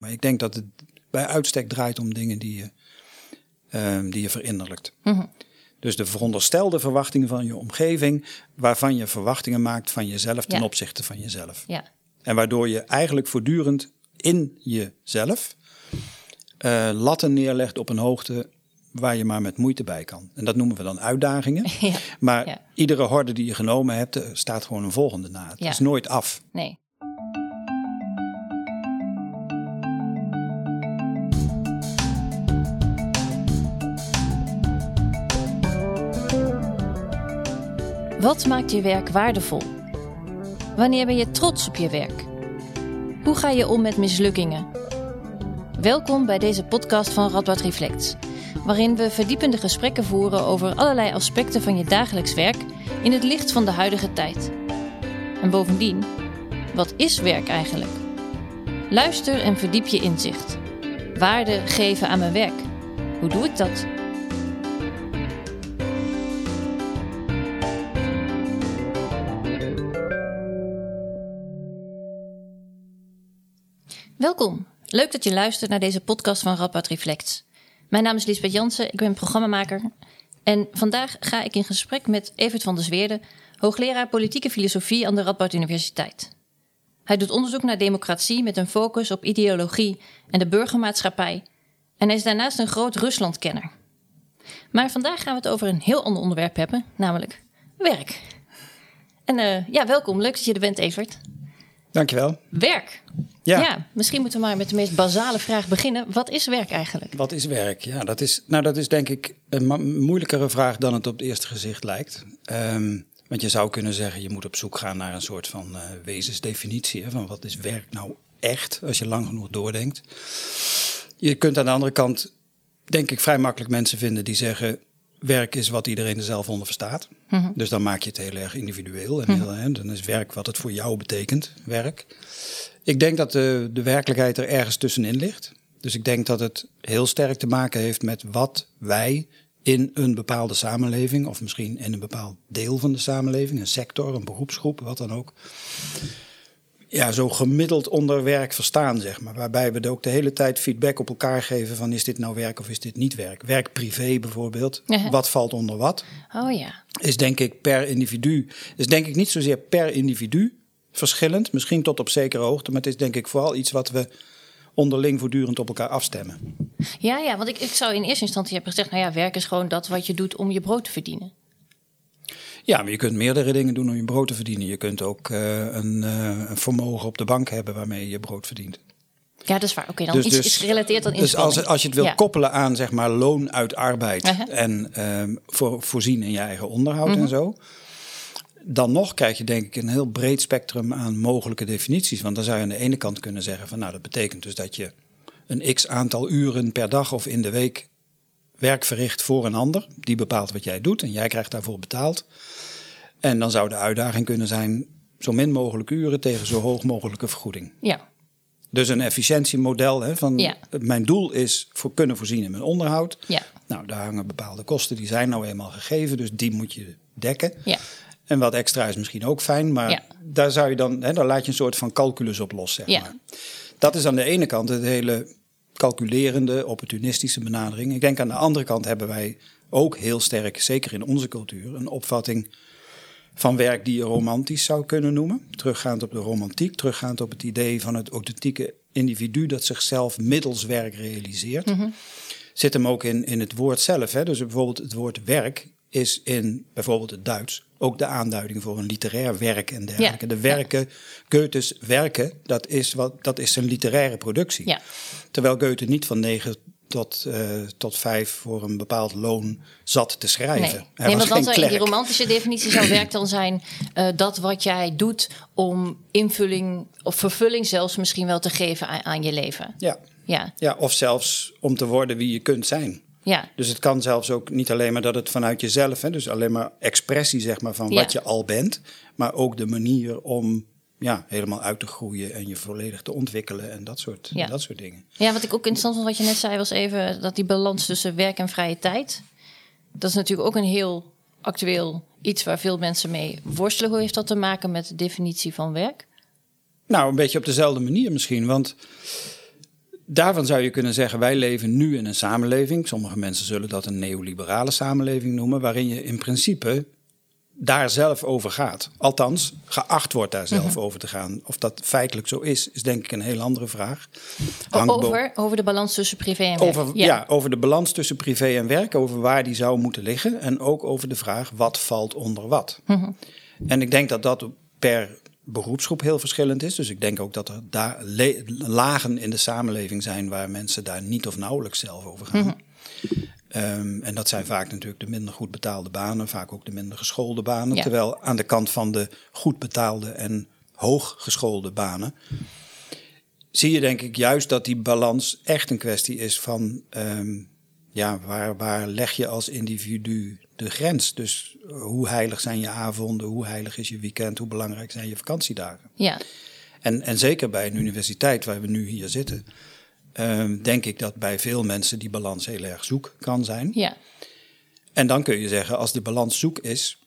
Maar ik denk dat het bij uitstek draait om dingen die je, ehm, die je verinnerlijkt. Mhm. Dus de veronderstelde verwachtingen van je omgeving, waarvan je verwachtingen maakt van jezelf ten Ja. opzichte van jezelf. Ja. En waardoor je eigenlijk voortdurend in jezelf eh, latten neerlegt op een hoogte waar je maar met moeite bij kan. En dat noemen we dan uitdagingen. Ja. Maar iedere horde die je genomen hebt, er staat gewoon een volgende na. Het is nooit af. Nee. Wat maakt je werk waardevol? Wanneer ben je trots op je werk? Hoe ga je om met mislukkingen? Welkom bij deze podcast van Radboud Reflects, waarin we verdiepende gesprekken voeren over allerlei aspecten van je dagelijks werk in het licht van de huidige tijd. En bovendien, wat is werk eigenlijk? Luister en verdiep je inzicht. Waarde geven aan mijn werk. Hoe doe ik dat? Welkom. Leuk dat je luistert naar deze podcast van Radboud Reflects. Mijn naam is Lisbeth Jansen, ik ben programmamaker. En vandaag ga ik in gesprek met Evert van der Zweerde, hoogleraar politieke filosofie aan de Radboud Universiteit. Hij doet onderzoek naar democratie met een focus op ideologie en de burgermaatschappij. En hij is daarnaast een groot Ruslandkenner. Maar vandaag gaan we het over een heel ander onderwerp hebben, namelijk werk. En eh, ja, welkom. Leuk dat je er bent, Evert. Dankjewel. Werk. Ja. Ja. misschien moeten we maar met de meest basale vraag beginnen. Wat is werk eigenlijk? Wat is werk? Ja, dat is, nou, dat is denk ik een moeilijkere vraag dan het op het eerste gezicht lijkt. Ehm, want je zou kunnen zeggen, je moet op zoek gaan naar een soort van eh, wezensdefinitie. Hè, van wat is werk nou echt, als je lang genoeg doordenkt. Je kunt aan de andere kant, denk ik, vrij makkelijk mensen vinden die zeggen... werk is wat iedereen er zelf onder verstaat. Dus dan maak je het heel erg individueel. En heel, hè, dan is werk wat het voor jou betekent, werk. Ik denk dat de, de werkelijkheid er ergens tussenin ligt. Dus ik denk dat het heel sterk te maken heeft met wat wij in een bepaalde samenleving, of misschien in een bepaald deel van de samenleving, een sector, een beroepsgroep, wat dan ook, ja, zo gemiddeld onder werk verstaan, zeg maar. Waarbij we ook de hele tijd feedback op elkaar geven van is dit nou werk of is dit niet werk. Werk privé bijvoorbeeld, Ja. wat valt onder wat, Oh ja. is denk ik per individu, is denk ik niet zozeer per individu verschillend, misschien tot op zekere hoogte, maar het is denk ik vooral iets wat we onderling voortdurend op elkaar afstemmen. Ja, ja, want ik, ik zou in eerste instantie hebben gezegd... nou ja, werk is gewoon dat wat je doet om je brood te verdienen. Ja, maar je kunt meerdere dingen doen om je brood te verdienen. Je kunt ook eh, een, eh, een vermogen op de bank hebben waarmee je je brood verdient. Ja, dat is waar. Oké, dan Dus- iets dus- is gerelateerd aan Dus inspanning. als, als je het wil Ja. koppelen aan zeg maar loon uit arbeid Uh-huh. en ehm, voor, voorzien in je eigen onderhoud Mhm. en zo. Dan nog krijg je denk ik een heel breed spectrum aan mogelijke definities. Want dan zou je aan de ene kant kunnen zeggen van nou dat betekent dus dat je een x aantal uren per dag of in de week werk verricht voor een ander. Die bepaalt wat jij doet en jij krijgt daarvoor betaald. En dan zou de uitdaging kunnen zijn zo min mogelijk uren tegen zo hoog mogelijke vergoeding. Ja, Dus een efficiëntiemodel hè, van Ja. mijn doel is voor kunnen voorzien in mijn onderhoud. ja, Nou, daar hangen bepaalde kosten, die zijn nou eenmaal gegeven, dus die moet je dekken. ja. En wat extra is misschien ook fijn, maar Ja. daar, zou je dan, hè, daar laat je een soort van calculus op los, zeg Ja. maar. Dat is aan de ene kant het hele calculerende, opportunistische benadering. Ik denk aan de andere kant hebben wij ook heel sterk, zeker in onze cultuur, een opvatting van werk die je romantisch zou kunnen noemen. Teruggaand op de romantiek, teruggaand op het idee van het authentieke individu dat zichzelf middels werk realiseert. Zit hem ook in, in het woord zelf. Hè? Dus bijvoorbeeld het woord werk is in bijvoorbeeld het Duits ook de aanduiding voor een literair werk en dergelijke. Ja. De werken, Goethes werken, dat is, wat, dat is zijn literaire productie. Ja. Terwijl Goethe niet van negen tot, eh, tot vijf voor een bepaald loon zat te schrijven. Nee, Hij nee was want dan zou die romantische definitie zou werk dan zijn eh, dat wat jij doet om invulling of vervulling zelfs misschien wel te geven aan, aan je leven. Ja. Ja, ja, of zelfs om te worden wie je kunt zijn. Ja, Dus het kan zelfs ook niet alleen maar dat het vanuit jezelf, hè, dus alleen maar expressie zeg maar, van Ja. wat je al bent, maar ook de manier om ja, helemaal uit te groeien en je volledig te ontwikkelen en dat soort, Ja. dat soort dingen. ja. Wat ik ook interessant vond wat je net zei was even dat die balans tussen werk en vrije tijd. Dat is natuurlijk ook een heel actueel iets waar veel mensen mee worstelen. Hoe heeft dat te maken met de definitie van werk? Nou, een beetje op dezelfde manier misschien. Want daarvan zou je kunnen zeggen, wij leven nu in een samenleving. Sommige mensen zullen dat een neoliberale samenleving noemen, waarin je in principe daar zelf over gaat. Althans, geacht wordt daar zelf mhm. over te gaan. Of dat feitelijk zo is, is denk ik een heel andere vraag. over, over de balans tussen privé en werk. Over, ja. over de balans tussen privé en werk, over waar die zou moeten liggen. En ook over de vraag, wat valt onder wat. Mhm. En ik denk dat dat per beroepsgroep heel verschillend is. Dus ik denk ook dat er daar lagen in de samenleving zijn waar mensen daar niet of nauwelijks zelf over gaan. Mhm. Ehm, en dat zijn vaak natuurlijk de minder goed betaalde banen, vaak ook de minder geschoolde banen. Terwijl aan de kant van de goed betaalde en hooggeschoolde banen zie je denk ik juist dat die balans echt een kwestie is van ehm, ja, waar, waar leg je als individu de grens? Dus hoe heilig zijn je avonden, hoe heilig is je weekend, hoe belangrijk zijn je vakantiedagen? Ja. En, en zeker bij een universiteit waar we nu hier zitten, Ehm, denk ik dat bij veel mensen die balans heel erg zoek kan zijn. Ja. En dan kun je zeggen, als de balans zoek is,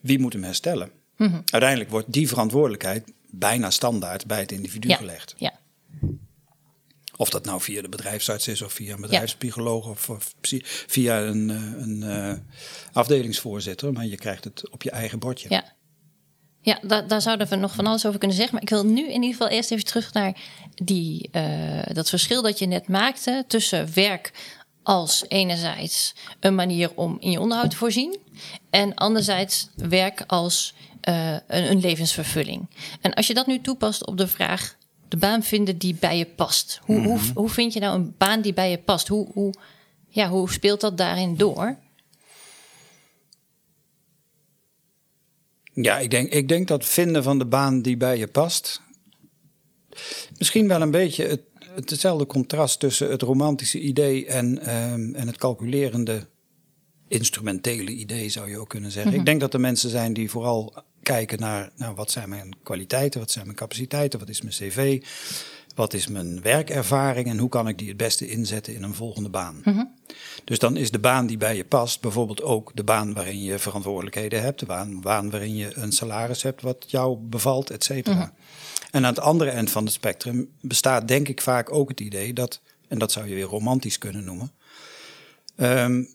wie moet hem herstellen? Mm Uiteindelijk wordt die verantwoordelijkheid bijna standaard bij het individu gelegd. Ja. Of dat nou via de bedrijfsarts is, of via een bedrijfspsycholoog, of, of, via een, eh, een uh, afdelingsvoorzitter. Maar je krijgt het op je eigen bordje. Ja. Ja, daar, daar zouden we nog van alles over kunnen zeggen. Maar ik wil nu in ieder geval eerst even terug naar die, uh, dat verschil dat je net maakte tussen werk als enerzijds een manier om in je onderhoud te voorzien. En anderzijds werk als uh, een, een, levensvervulling. En als je dat nu toepast op de vraag de baan vinden die bij je past. Hoe, hoe, mhm. hoe vind je nou een baan die bij je past? Hoe, hoe, ja, hoe speelt dat daarin door? Ja, ik denk, ik denk dat vinden van de baan die bij je past. Misschien wel een beetje het, hetzelfde contrast tussen het romantische idee en, ehm, en het calculerende instrumentele idee, zou je ook kunnen zeggen. Mhm. Ik denk dat er mensen zijn die vooral kijken naar nou, wat zijn mijn kwaliteiten, wat zijn mijn capaciteiten, wat is mijn cv, wat is mijn werkervaring en hoe kan ik die het beste inzetten in een volgende baan. Mhm. Dus dan is de baan die bij je past bijvoorbeeld ook de baan waarin je verantwoordelijkheden hebt, de baan, baan waarin je een salaris hebt wat jou bevalt, et cetera. Mhm. En aan het andere eind van het spectrum bestaat denk ik vaak ook het idee dat, en dat zou je weer romantisch kunnen noemen, um,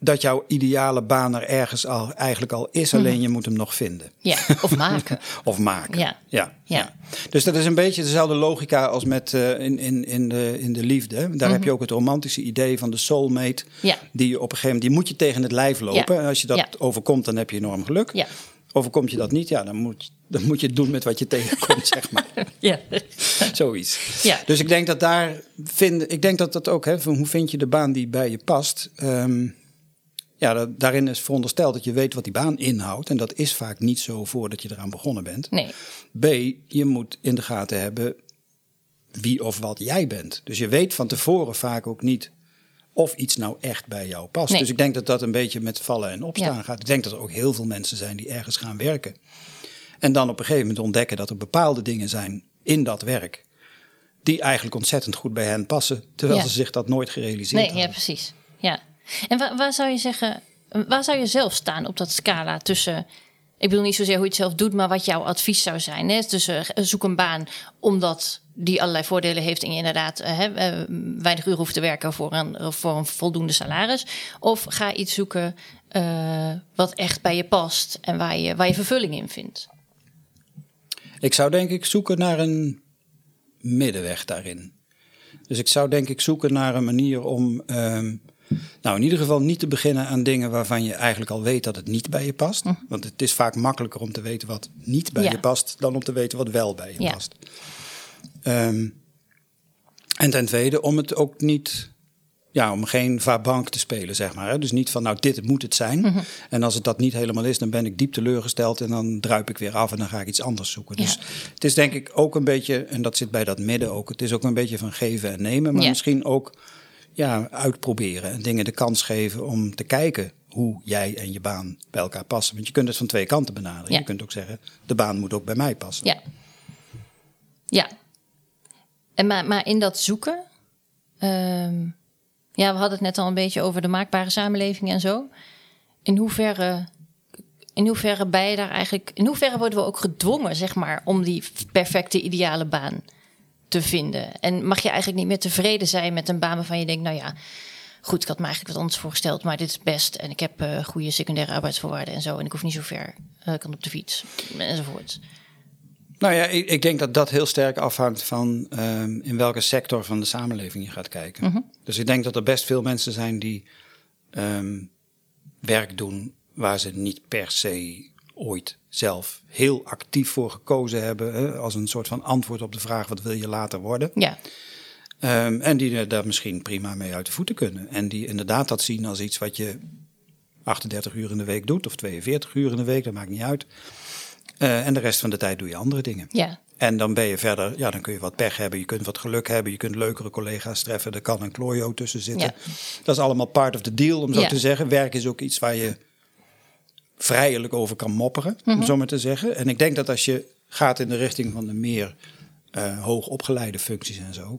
dat jouw ideale baan er ergens al eigenlijk al is, alleen mhm. je moet hem nog vinden. Ja, of maken. of maken. Ja. Ja, ja. Dus dat is een beetje dezelfde logica als met uh, in, in, in, de, in de liefde. Daar heb je mhm. ook het romantische idee van de soulmate. Ja. Die je op een gegeven moment, die moet je tegen het lijf lopen. En als je dat overkomt, dan heb je enorm geluk. Ja. Overkomt je dat niet, ja, dan moet, dan moet je het doen met wat je tegenkomt, zeg maar. Ja. Zoiets. Ja. Dus ik denk dat daar vind, ik denk dat dat ook, hè, van hoe vind je de baan die bij je past. Um, ja, daarin is verondersteld dat je weet wat die baan inhoudt. En dat is vaak niet zo voordat je eraan begonnen bent. Nee. B, je moet in de gaten hebben wie of wat jij bent. Dus je weet van tevoren vaak ook niet of iets nou echt bij jou past. Dus ik denk dat dat een beetje met vallen en opstaan gaat. Ik denk dat er ook heel veel mensen zijn die ergens gaan werken. En dan op een gegeven moment ontdekken dat er bepaalde dingen zijn in dat werk. die eigenlijk ontzettend goed bij hen passen. terwijl ze zich dat nooit gerealiseerd nee, hebben. Ja, precies. Ja. En waar, zou je zeggen, waar zou je zelf staan op dat scala tussen. Ik bedoel niet zozeer hoe je het zelf doet, maar wat jouw advies zou zijn. Hè? Dus zoek een baan omdat die allerlei voordelen heeft en je inderdaad uh, weinig uren hoeft te werken voor een, voor een voldoende salaris. Of ga iets zoeken wat echt bij je past en waar je, waar je vervulling in vindt. Ik zou denk ik zoeken naar een middenweg daarin. Dus ik zou denk ik zoeken naar een manier om ehm, nou, in ieder geval niet te beginnen aan dingen waarvan je eigenlijk al weet dat het niet bij je past. Hm. Want het is vaak makkelijker om te weten wat niet bij je past dan om te weten wat wel bij je past. Um, en ten tweede, om het ook niet, ja, om geen vabank te spelen, zeg maar. Hè? Dus niet van, nou, dit moet het zijn. Mhm. En als het dat niet helemaal is, dan ben ik diep teleurgesteld en dan druip ik weer af en dan ga ik iets anders zoeken. Dus het is denk ik ook een beetje, en dat zit bij dat midden ook, het is ook een beetje van geven en nemen, maar misschien ook ja, uitproberen en dingen de kans geven om te kijken hoe jij en je baan bij elkaar passen. Want je kunt het van twee kanten benaderen. Je kunt ook zeggen, de baan moet ook bij mij passen. Ja. Ja. En maar, maar in dat zoeken, ehm, ja, we hadden het net al een beetje over de maakbare samenleving en zo. In hoeverre, in hoeverre ben je daar eigenlijk, in hoeverre worden we ook gedwongen, zeg maar, om die perfecte ideale baan te vinden? En mag je eigenlijk niet meer tevreden zijn met een baan waarvan je denkt, nou ja, goed, ik had me eigenlijk wat anders voorgesteld, maar dit is best. En ik heb uh, goede secundaire arbeidsvoorwaarden en zo. En ik hoef niet zo ver. Uh, ik kan op de fiets enzovoort. Nou ja, ik, ik, denk dat dat heel sterk afhangt van um, in welke sector van de samenleving je gaat kijken. Mm -hmm. Dus ik denk dat er best veel mensen zijn die um, werk doen waar ze niet per se ooit zelf heel actief voor gekozen hebben. Hè, als een soort van antwoord op de vraag: wat wil je later worden? Ja. Um, en die daar misschien prima mee uit de voeten kunnen. En die inderdaad dat zien als iets wat je 38 uur in de week doet, of 42 uur in de week, dat maakt niet uit. Uh, en de rest van de tijd doe je andere dingen. Ja. En dan ben je verder, ja, dan kun je wat pech hebben, je kunt wat geluk hebben, je kunt leukere collega's treffen, er kan een klojo tussen zitten. Ja. Dat is allemaal part of the deal, om zo Ja. te zeggen. Werk is ook iets waar je vrijelijk over kan mopperen, Mhm. om zo maar te zeggen. En ik denk dat als je gaat in de richting van de meer uh, hoogopgeleide functies en zo,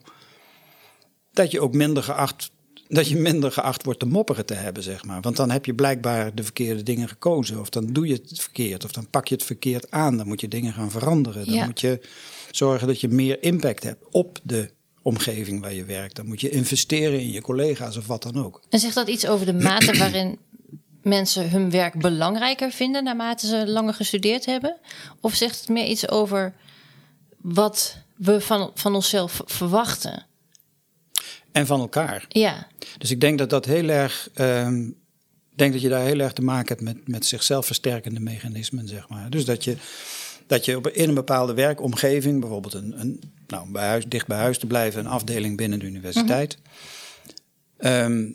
dat je ook minder geacht, dat je minder geacht wordt te mopperen te hebben, zeg maar. Want dan heb je blijkbaar de verkeerde dingen gekozen, of dan doe je het verkeerd, of dan pak je het verkeerd aan. Dan moet je dingen gaan veranderen. Dan Ja. moet je zorgen dat je meer impact hebt op de omgeving waar je werkt. Dan moet je investeren in je collega's of wat dan ook. En zegt dat iets over de mate waarin mensen hun werk belangrijker vinden naarmate ze langer gestudeerd hebben? Of zegt het meer iets over wat we van, van onszelf verwachten? En van elkaar. Ja, Dus ik denk dat dat heel erg. ik denk dat je daar heel erg te maken hebt met, met zichzelf versterkende mechanismen, zeg maar. Dus dat je, dat je op, in een bepaalde werkomgeving, bijvoorbeeld een, een, nou, bij huis, dicht bij huis te blijven, een afdeling binnen de universiteit, ehm,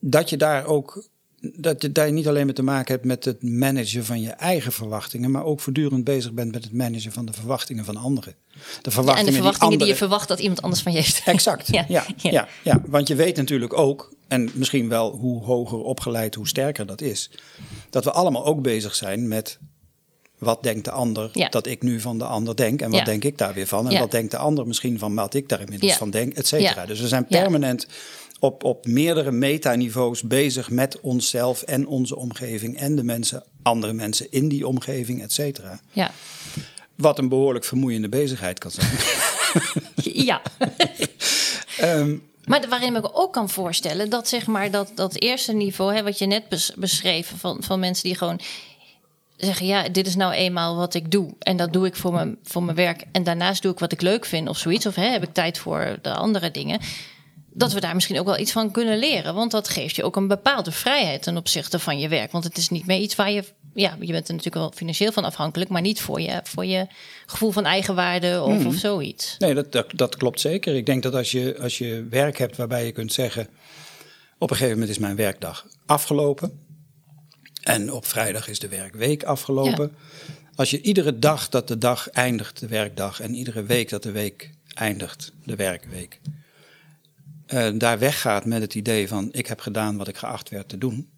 dat je daar ook. Dat je daar niet alleen mee te maken hebt met het managen van je eigen verwachtingen, maar ook voortdurend bezig bent met het managen van de verwachtingen van anderen. De en verwachtingen, de verwachtingen die, die je verwacht dat iemand anders van je heeft. Exact, ja. Ja, Ja, ja. ja, want je weet natuurlijk ook, en misschien wel hoe hoger opgeleid, hoe sterker dat is, dat we allemaal ook bezig zijn met wat denkt de ander Ja. dat ik nu van de ander denk en wat Ja. denk ik daar weer van en Ja. wat denkt de ander misschien van wat ik daar inmiddels van denk, et cetera. Dus we zijn permanent op, op meerdere metaniveaus bezig met onszelf en onze omgeving en de mensen, andere mensen in die omgeving, et cetera. Ja. Wat een behoorlijk vermoeiende bezigheid kan zijn. ja. Ehm, Maar waarin ik me ook kan voorstellen dat zeg maar dat, dat eerste niveau, hè, wat je net bes- beschreef, van, van mensen die gewoon zeggen: ja, dit is nou eenmaal wat ik doe. En dat doe ik voor mijn, voor mijn werk. En daarnaast doe ik wat ik leuk vind of zoiets. Of hè, heb ik tijd voor de andere dingen. Dat we daar misschien ook wel iets van kunnen leren. Want dat geeft je ook een bepaalde vrijheid ten opzichte van je werk. Want het is niet meer iets waar je. Ja, je bent er natuurlijk wel financieel van afhankelijk, maar niet voor je, voor je gevoel van eigenwaarde of, of zoiets. Nee, dat, dat, dat klopt zeker. Ik denk dat als je, als je werk hebt waarbij je kunt zeggen... op een gegeven moment is mijn werkdag afgelopen... en op vrijdag is de werkweek afgelopen. Als je iedere dag dat de dag eindigt, de werkdag... en iedere week dat de week eindigt, de werkweek... eh, daar weggaat met het idee van... ik heb gedaan wat ik geacht werd te doen...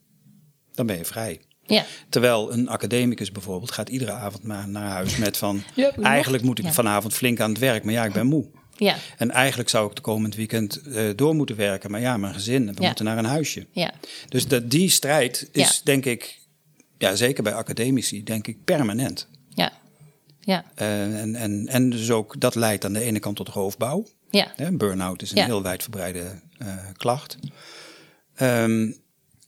dan ben je vrij. Ja, Terwijl een academicus bijvoorbeeld gaat iedere avond maar naar huis met van... Ja, eigenlijk moet ik Ja. vanavond flink aan het werk, maar ja, ik ben moe. ja, En eigenlijk zou ik de komend weekend eh, door moeten werken. Maar ja, mijn gezin, we moeten naar een huisje. ja. Dus dat, die strijd is denk ik, ja, zeker bij academici, denk ik permanent. Ja, ja, Eh, en, en, en dus ook, dat leidt aan de ene kant tot roofbouw. Ja, Burn-out is een Ja. heel wijdverbreide eh, klacht. Ehm,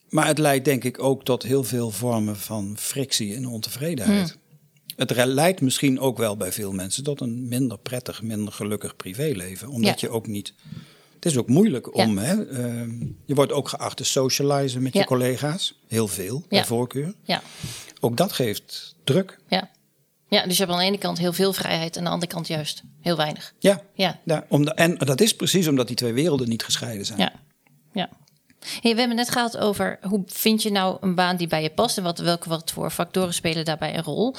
maar het leidt denk ik ook tot heel veel vormen van frictie en ontevredenheid. Hmm. Het leidt misschien ook wel bij veel mensen tot een minder prettig, minder gelukkig privéleven. Omdat Ja. je ook niet. Het is ook moeilijk Ja. om. Hè, ehm, je wordt ook geacht te socializen met Ja. je collega's. Heel veel, bij voorkeur. ja, Ook dat geeft druk. ja. Ja, dus je hebt aan de ene kant heel veel vrijheid en aan de andere kant juist heel weinig. Ja. Ja, ja om de- en dat is precies omdat die twee werelden niet gescheiden zijn. ja, ja. Hey, we hebben net gehad over hoe vind je nou een baan die bij je past en wat, welke wat voor factoren spelen daarbij een rol.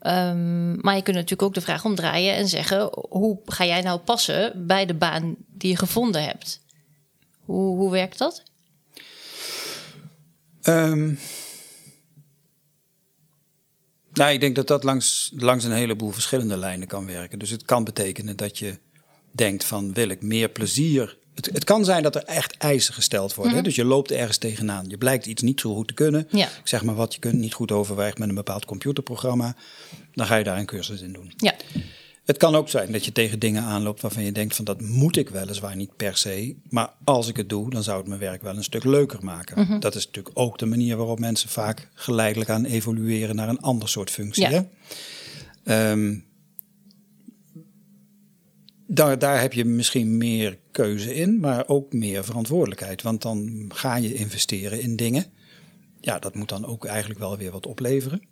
Ehm, maar je kunt natuurlijk ook de vraag omdraaien en zeggen: hoe ga jij nou passen bij de baan die je gevonden hebt? Hoe, hoe werkt dat? Ehm, nou, ik denk dat dat langs, langs een heleboel verschillende lijnen kan werken. Dus het kan betekenen dat je denkt van wil ik meer plezier. Het, het kan zijn dat er echt eisen gesteld worden. hè? Dus je loopt ergens tegenaan. Je blijkt iets niet zo goed te kunnen. Ja. Ik zeg maar wat, je kunt niet goed overwegen met een bepaald computerprogramma. Dan ga je daar een cursus in doen. Ja, Het kan ook zijn dat je tegen dingen aanloopt waarvan je denkt van dat moet ik weliswaar niet per se. Maar als ik het doe, dan zou het mijn werk wel een stuk leuker maken. Mhm. Dat is natuurlijk ook de manier waarop mensen vaak geleidelijk aan evolueren naar een ander soort functie. Ja. Hè? Ehm, daar, daar heb je misschien meer keuze in, maar ook meer verantwoordelijkheid. Want dan ga je investeren in dingen. Ja, dat moet dan ook eigenlijk wel weer wat opleveren.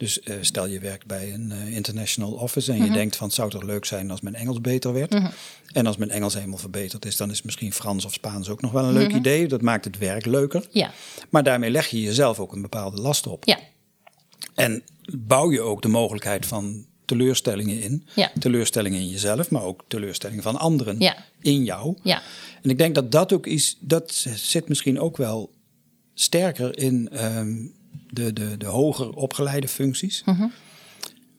Dus eh, stel je werkt bij een eh, international office en je denkt van het zou toch leuk zijn als mijn Engels beter werd. En als mijn Engels helemaal verbeterd is, dan is misschien Frans of Spaans ook nog wel een leuk idee. Dat maakt het werk leuker. Ja, Maar daarmee leg je jezelf ook een bepaalde last op. ja, En bouw je ook de mogelijkheid van teleurstellingen in. Ja. Teleurstellingen in jezelf, maar ook teleurstellingen van anderen Ja. in jou. ja. En ik denk dat dat ook is, dat zit misschien ook wel sterker in ehm, de, de, de hoger opgeleide functies. Mhm.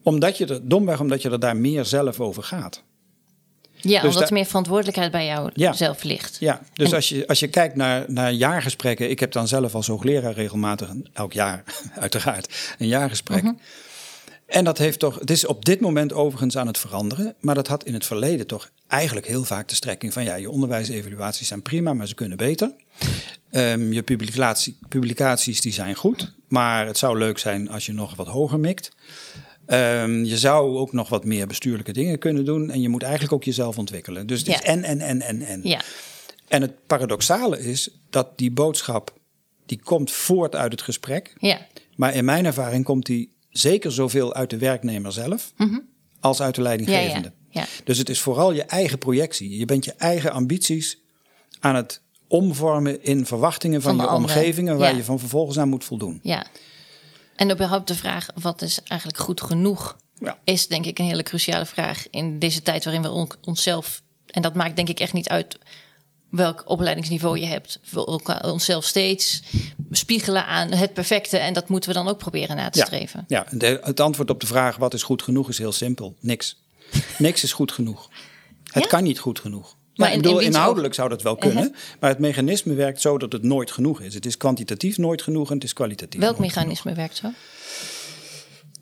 Omdat je er, domweg omdat je er daar meer zelf over gaat. Ja, omdat daar- er meer verantwoordelijkheid bij jou Ja. zelf ligt. Ja, dus En- als, je, als je kijkt naar, naar jaargesprekken. Ik heb dan zelf als hoogleraar regelmatig, elk jaar uiteraard, een jaargesprek. Mhm. En dat heeft toch, het is op dit moment overigens aan het veranderen. Maar dat had in het verleden toch eigenlijk heel vaak de strekking van... ja, je onderwijsevaluaties zijn prima, maar ze kunnen beter. Ehm, je publicatie, publicaties die zijn goed, maar het zou leuk zijn als je nog wat hoger mikt. Ehm, je zou ook nog wat meer bestuurlijke dingen kunnen doen. En je moet eigenlijk ook jezelf ontwikkelen. Dus het is en, en, en, en, en. Ja, En het paradoxale is dat die boodschap, die komt voort uit het gesprek. ja, Maar in mijn ervaring komt die zeker zoveel uit de werknemer zelf als uit de leidinggevende. ja. ja. Dus het is vooral je eigen projectie. Je bent je eigen ambities aan het omvormen in verwachtingen van, Van de je omgevingen waar Ja. je van vervolgens aan moet voldoen. ja. En überhaupt de vraag, wat is eigenlijk goed genoeg? Ja. Is denk ik een hele cruciale vraag in deze tijd waarin we on- onszelf... En dat maakt denk ik echt niet uit welk opleidingsniveau je hebt. We onszelf steeds spiegelen aan het perfecte. En dat moeten we dan ook proberen na te Ja, streven. ja de- het antwoord op de vraag wat is goed genoeg is heel simpel. Niks. Niks is goed genoeg. Het Ja? kan niet goed genoeg. Maar ik bedoel, inhoudelijk zou dat wel kunnen. Maar het mechanisme werkt zo dat het nooit genoeg is. Het is kwantitatief nooit genoeg en het is kwalitatief Welk mechanisme werkt zo?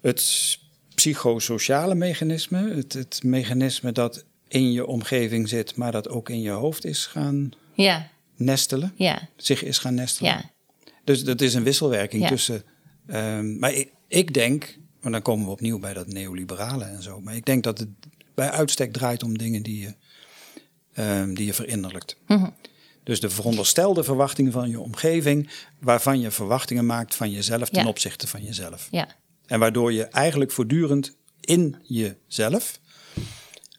Het psychosociale mechanisme. Het, het mechanisme dat in je omgeving zit, maar dat ook in je hoofd is gaan Ja, nestelen. ja, Zich is gaan nestelen. ja. Dus dat is een wisselwerking tussen. ehm, maar ik, ik denk, maar dan komen we opnieuw bij dat neoliberale en zo. Maar ik denk dat het bij uitstek draait om dingen die je, ehm, die je verinnerlijkt. Mhm. Dus de veronderstelde verwachtingen van je omgeving, waarvan je verwachtingen maakt van jezelf ten Ja. opzichte van jezelf. ja. En waardoor je eigenlijk voortdurend in jezelf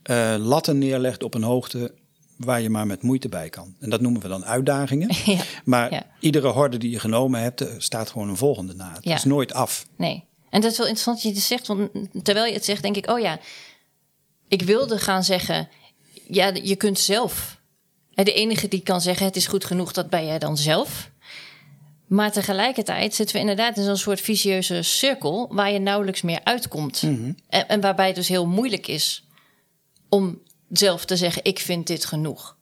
eh, latten neerlegt op een hoogte waar je maar met moeite bij kan. En dat noemen we dan uitdagingen. Ja, Maar ja. iedere horde die je genomen hebt, er staat gewoon een volgende na. Het Ja. is nooit af. Nee. En dat is wel interessant dat je het zegt, want terwijl je het zegt, denk ik, oh ja, ik wilde gaan zeggen, ja, je kunt zelf. De enige die kan zeggen, het is goed genoeg, dat ben jij dan zelf. Maar tegelijkertijd zitten we inderdaad in zo'n soort vicieuze cirkel waar je nauwelijks meer uitkomt. en, en waarbij het dus heel moeilijk is om zelf te zeggen, ik vind dit genoeg.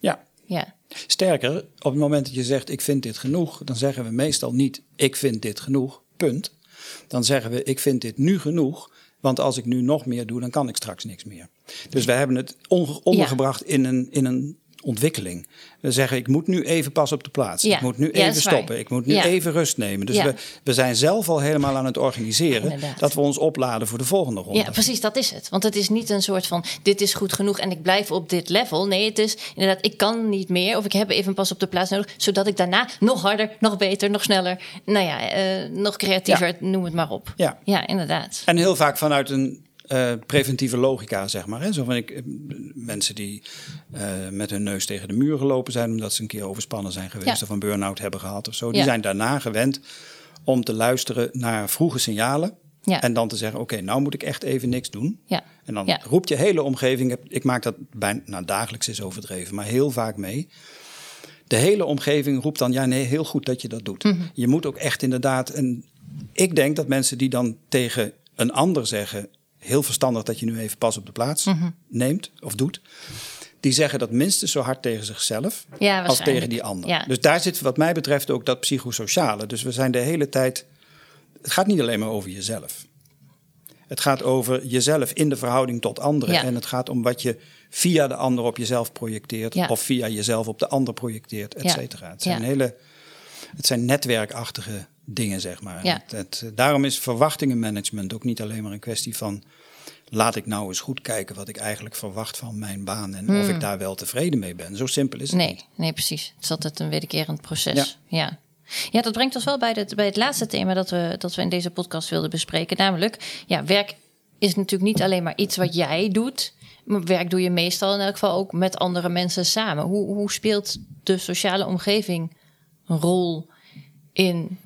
Ja. Ja, Sterker, op het moment dat je zegt ik vind dit genoeg, dan zeggen we meestal niet ik vind dit genoeg, punt. Dan zeggen we ik vind dit nu genoeg, want als ik nu nog meer doe, dan kan ik straks niks meer. Dus we hebben het ondergebracht in, een, in een ontwikkeling. We zeggen ik moet nu even pas op de plaats. Ja. Ik moet nu Ja, even waar. stoppen. Ik moet nu Ja. even rust nemen. Dus we, we zijn zelf al helemaal aan het organiseren Inderdaad. dat we ons opladen voor de volgende ronde. Ja, precies, dat is het. Want het is niet een soort van: dit is goed genoeg en ik blijf op dit level. Nee, het is inderdaad: ik kan niet meer of ik heb even pas op de plaats nodig, zodat ik daarna nog harder, nog beter, nog sneller, nou ja, eh, nog creatiever, noem het maar op. Ja. ja inderdaad. En heel vaak vanuit een eh, preventieve logica, zeg maar. Hè? Zo van ik, eh, mensen die eh, met hun neus tegen de muur gelopen zijn... omdat ze een keer overspannen zijn geweest Ja. of een burn-out hebben gehad of zo... die Ja. zijn daarna gewend om te luisteren naar vroege signalen... Ja. en dan te zeggen, oké, nou moet ik echt even niks doen. Ja. En dan Ja. roept je hele omgeving... ik maak dat bijna, nou, dagelijks is overdreven, maar heel vaak mee... De hele omgeving roept dan, ja nee, heel goed dat je dat doet. Mhm. Je moet ook echt inderdaad... En ik denk dat mensen die dan tegen een ander zeggen... heel verstandig dat je nu even pas op de plaats Mhm. neemt of doet... die zeggen dat minstens zo hard tegen zichzelf Ja, als tegen die ander. Ja. Dus daar zit wat mij betreft ook dat psychosociale. Dus we zijn de hele tijd... Het gaat niet alleen maar over jezelf. Het gaat over jezelf in de verhouding tot anderen. Ja. En het gaat om wat je via de ander op jezelf projecteert. Ja. Of via jezelf op de ander projecteert, et Ja. cetera. Het zijn hele... Het zijn netwerkachtige dingen, zeg maar. Ja. Het, het- daarom is verwachtingenmanagement ook niet alleen maar een kwestie van... laat ik nou eens goed kijken wat ik eigenlijk verwacht van mijn baan... en of ik daar wel tevreden mee ben. Zo simpel is het niet. Hmm. Nee, nee, precies. Het is altijd een wederkerend proces. Ja. ja. dat brengt ons wel bij het, bij het laatste thema dat we, dat we in deze podcast wilden bespreken. Namelijk, ja, werk is natuurlijk niet alleen maar iets wat jij doet. Maar werk doe je meestal in elk geval ook met andere mensen samen. Hoe, hoe speelt de sociale omgeving een rol in,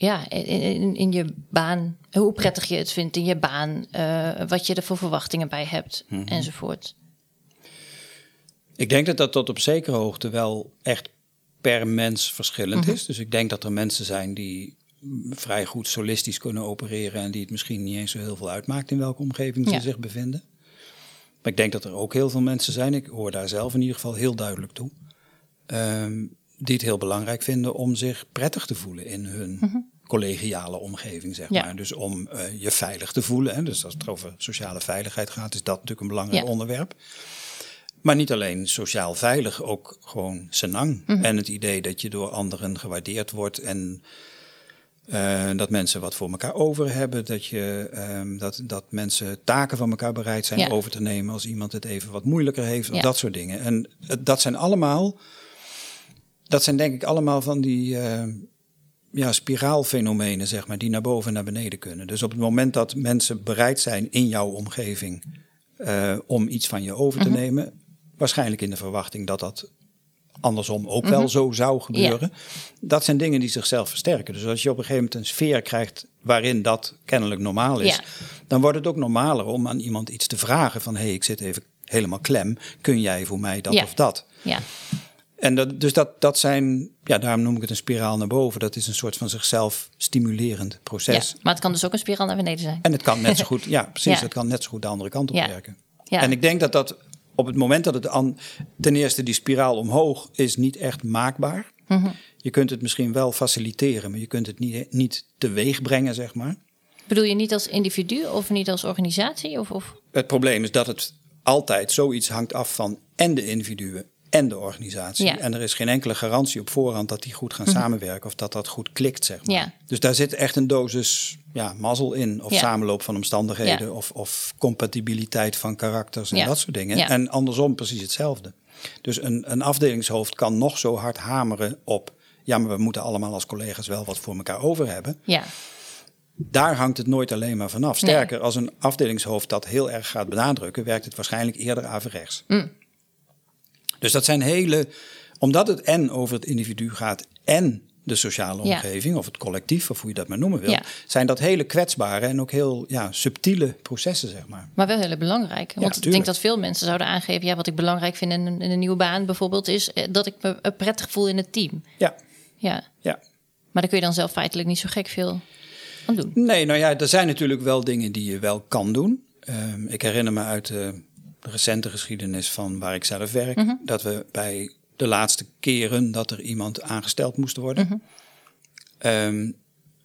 ja, in, in, in je baan? Hoe prettig je het vindt in je baan? eh, wat je er voor verwachtingen bij hebt, enzovoort. Ik denk dat dat tot op zekere hoogte wel echt per mens verschillend Mhm. is. Dus ik denk dat er mensen zijn die vrij goed solistisch kunnen opereren en die het misschien niet eens zo heel veel uitmaakt in welke omgeving ze Ja. zich bevinden. Maar ik denk dat er ook heel veel mensen zijn, ik hoor daar zelf in ieder geval heel duidelijk toe, ehm, die het heel belangrijk vinden om zich prettig te voelen in hun collegiale omgeving, zeg Mhm. Ja. maar. Dus om eh, je veilig te voelen. Hè? Dus als het over sociale veiligheid gaat, is dat natuurlijk een belangrijk Ja. onderwerp. Maar niet alleen sociaal veilig, ook gewoon senang. Mhm. En het idee dat je door anderen gewaardeerd wordt en eh, dat mensen wat voor elkaar over hebben. Dat, je, ehm, dat, dat mensen taken van elkaar bereid zijn Ja. over te nemen als iemand het even wat moeilijker heeft. Of dat soort dingen. En het- dat zijn allemaal, dat zijn denk ik allemaal van die eh, ja, spiraalfenomenen, zeg maar, die naar boven en naar beneden kunnen. Dus op het moment dat mensen bereid zijn in jouw omgeving eh, om iets van je over te nemen, waarschijnlijk in de verwachting dat dat andersom ook wel zo zou gebeuren. Dat zijn dingen die zichzelf versterken. Dus als je op een gegeven moment een sfeer krijgt waarin dat kennelijk normaal is, Ja. dan wordt het ook normaler om aan iemand iets te vragen van hé, hey, ik zit even helemaal klem, kun jij voor mij dat Ja. of dat? Ja, En dat, dus dat, dat zijn, ja, daarom noem ik het een spiraal naar boven. Dat is een soort van zichzelf stimulerend proces. ja, maar het kan dus ook een spiraal naar beneden zijn. En het kan net zo goed, ja, precies, Ja. het kan net zo goed de andere kant op Ja. werken. Ja. En ik denk dat dat op het moment dat het aan, ten eerste die spiraal omhoog is niet echt maakbaar. Mhm. Je kunt het misschien wel faciliteren, maar je kunt het niet, niet teweeg brengen, zeg maar. Bedoel je niet als individu of niet als organisatie? Of, of? Het probleem is dat het altijd zoiets hangt af van en de individuen en de organisatie. Ja. Mhm. En er is geen enkele garantie op voorhand dat die goed gaan samenwerken of dat dat goed klikt, zeg maar. Ja. Dus daar zit echt een dosis ja, mazzel in, of Ja. samenloop van omstandigheden, of, of compatibiliteit van karakters en dat soort dingen. En andersom precies hetzelfde. Dus een, een afdelingshoofd kan nog zo hard hameren op. Ja, maar we moeten allemaal als collega's wel wat voor elkaar over hebben Ja, daar hangt het nooit alleen maar vanaf. Sterker, als een afdelingshoofd dat heel erg gaat benadrukken, werkt het waarschijnlijk eerder averechts. Mm. Dus dat zijn hele. Omdat het en over het individu gaat en de sociale Ja. omgeving, of het collectief, of hoe je dat maar noemen wil, Ja. zijn dat hele kwetsbare en ook heel ja, subtiele processen, zeg maar. maar wel heel belangrijk. Want ik denk dat veel mensen zouden aangeven... Ja, wat ik belangrijk vind in een, in een nieuwe baan bijvoorbeeld... is eh, dat ik me eh, prettig voel in het team. Ja, Ja, ja. maar daar kun je dan zelf feitelijk niet zo gek veel aan doen. Nee, nou ja, er zijn natuurlijk wel dingen die je wel kan doen. Ehm, ik herinner me uit de recente geschiedenis van waar ik zelf werk, Mhm. dat we bij de laatste keren dat er iemand aangesteld moest worden, Mhm. ehm,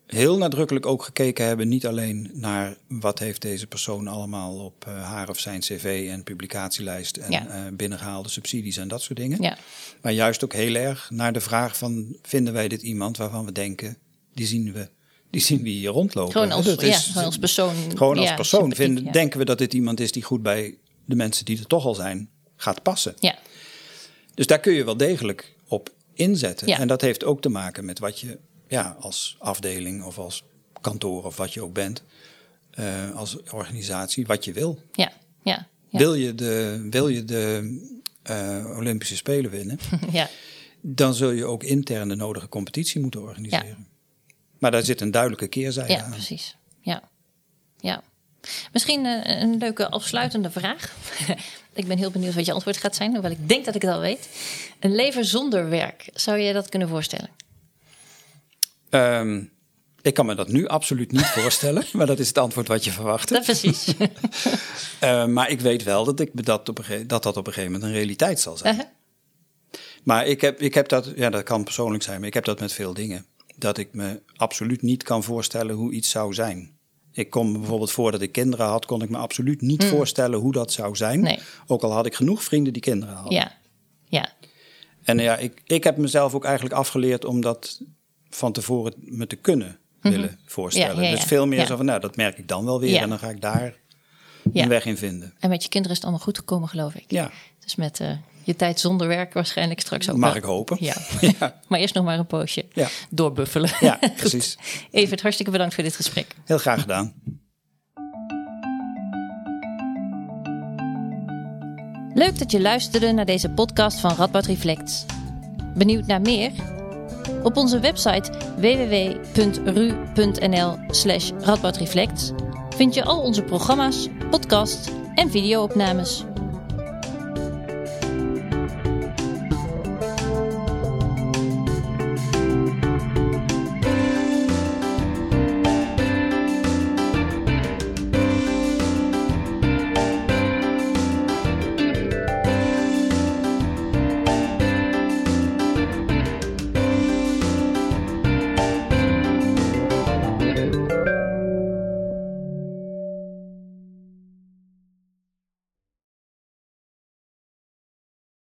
heel nadrukkelijk ook gekeken hebben, niet alleen naar wat heeft deze persoon allemaal op eh, haar of zijn cv en publicatielijst en Ja. eh, binnengehaalde subsidies en dat soort dingen. Ja, Maar juist ook heel erg naar de vraag van vinden wij dit iemand waarvan we denken, die zien we, die zien we hier rondlopen. gewoon als, Dat ja, is- gewoon als persoon. gewoon als persoon vinden, denken we dat dit iemand is die goed bij de mensen die er toch al zijn gaat passen. Ja, Dus daar kun je wel degelijk op inzetten. Ja. En dat heeft ook te maken met wat je ja, als afdeling of als kantoor of wat je ook bent, eh, als organisatie, wat je wil. ja, ja. Ja. Wil je de, wil je de eh, Olympische Spelen winnen, ja. dan zul je ook intern de nodige competitie moeten organiseren. Maar daar zit een duidelijke keerzijde Ja, aan. precies. Ja. ja. Misschien eh, een leuke afsluitende vraag. ik ben heel benieuwd wat je antwoord gaat zijn, hoewel ik denk dat ik het al weet. Een leven zonder werk, zou je dat kunnen voorstellen? Ehm, ik kan me dat nu absoluut niet voorstellen, maar dat is het antwoord wat je verwachtte. Dat precies. Eh, maar ik weet wel dat, ik dat, op een dat dat op een gegeven moment een realiteit zal zijn. Uh-huh. Maar ik heb, ik heb dat, ja, dat kan persoonlijk zijn, maar ik heb dat met veel dingen. Dat ik me absoluut niet kan voorstellen hoe iets zou zijn. Ik kon me bijvoorbeeld voordat ik kinderen had, kon ik me absoluut niet voorstellen hoe dat zou zijn. Nee. Ook al had ik genoeg vrienden die kinderen hadden. Ja. Ja. En ja, ik, ik heb mezelf ook eigenlijk afgeleerd om dat van tevoren me te kunnen willen voorstellen. Mhm. Ja, ja, ja. Dus veel meer zo van, nou, dat merk ik dan wel weer en dan ga ik daar een weg in vinden. En met je kinderen is het allemaal goed gekomen, geloof ik. Ja, Dus met eh, je tijd zonder werk waarschijnlijk straks ook mag wel. ik hopen. Ja. Ja. maar eerst nog maar een poosje Ja. doorbuffelen. Ja, precies. Evert, hartstikke bedankt voor dit gesprek. Heel graag gedaan. Leuk dat je luisterde naar deze podcast van Radboud Reflects. Benieuwd naar meer? Op onze website www.ru.nl slash radboudreflects vind je al onze programma's, podcasts en videoopnames.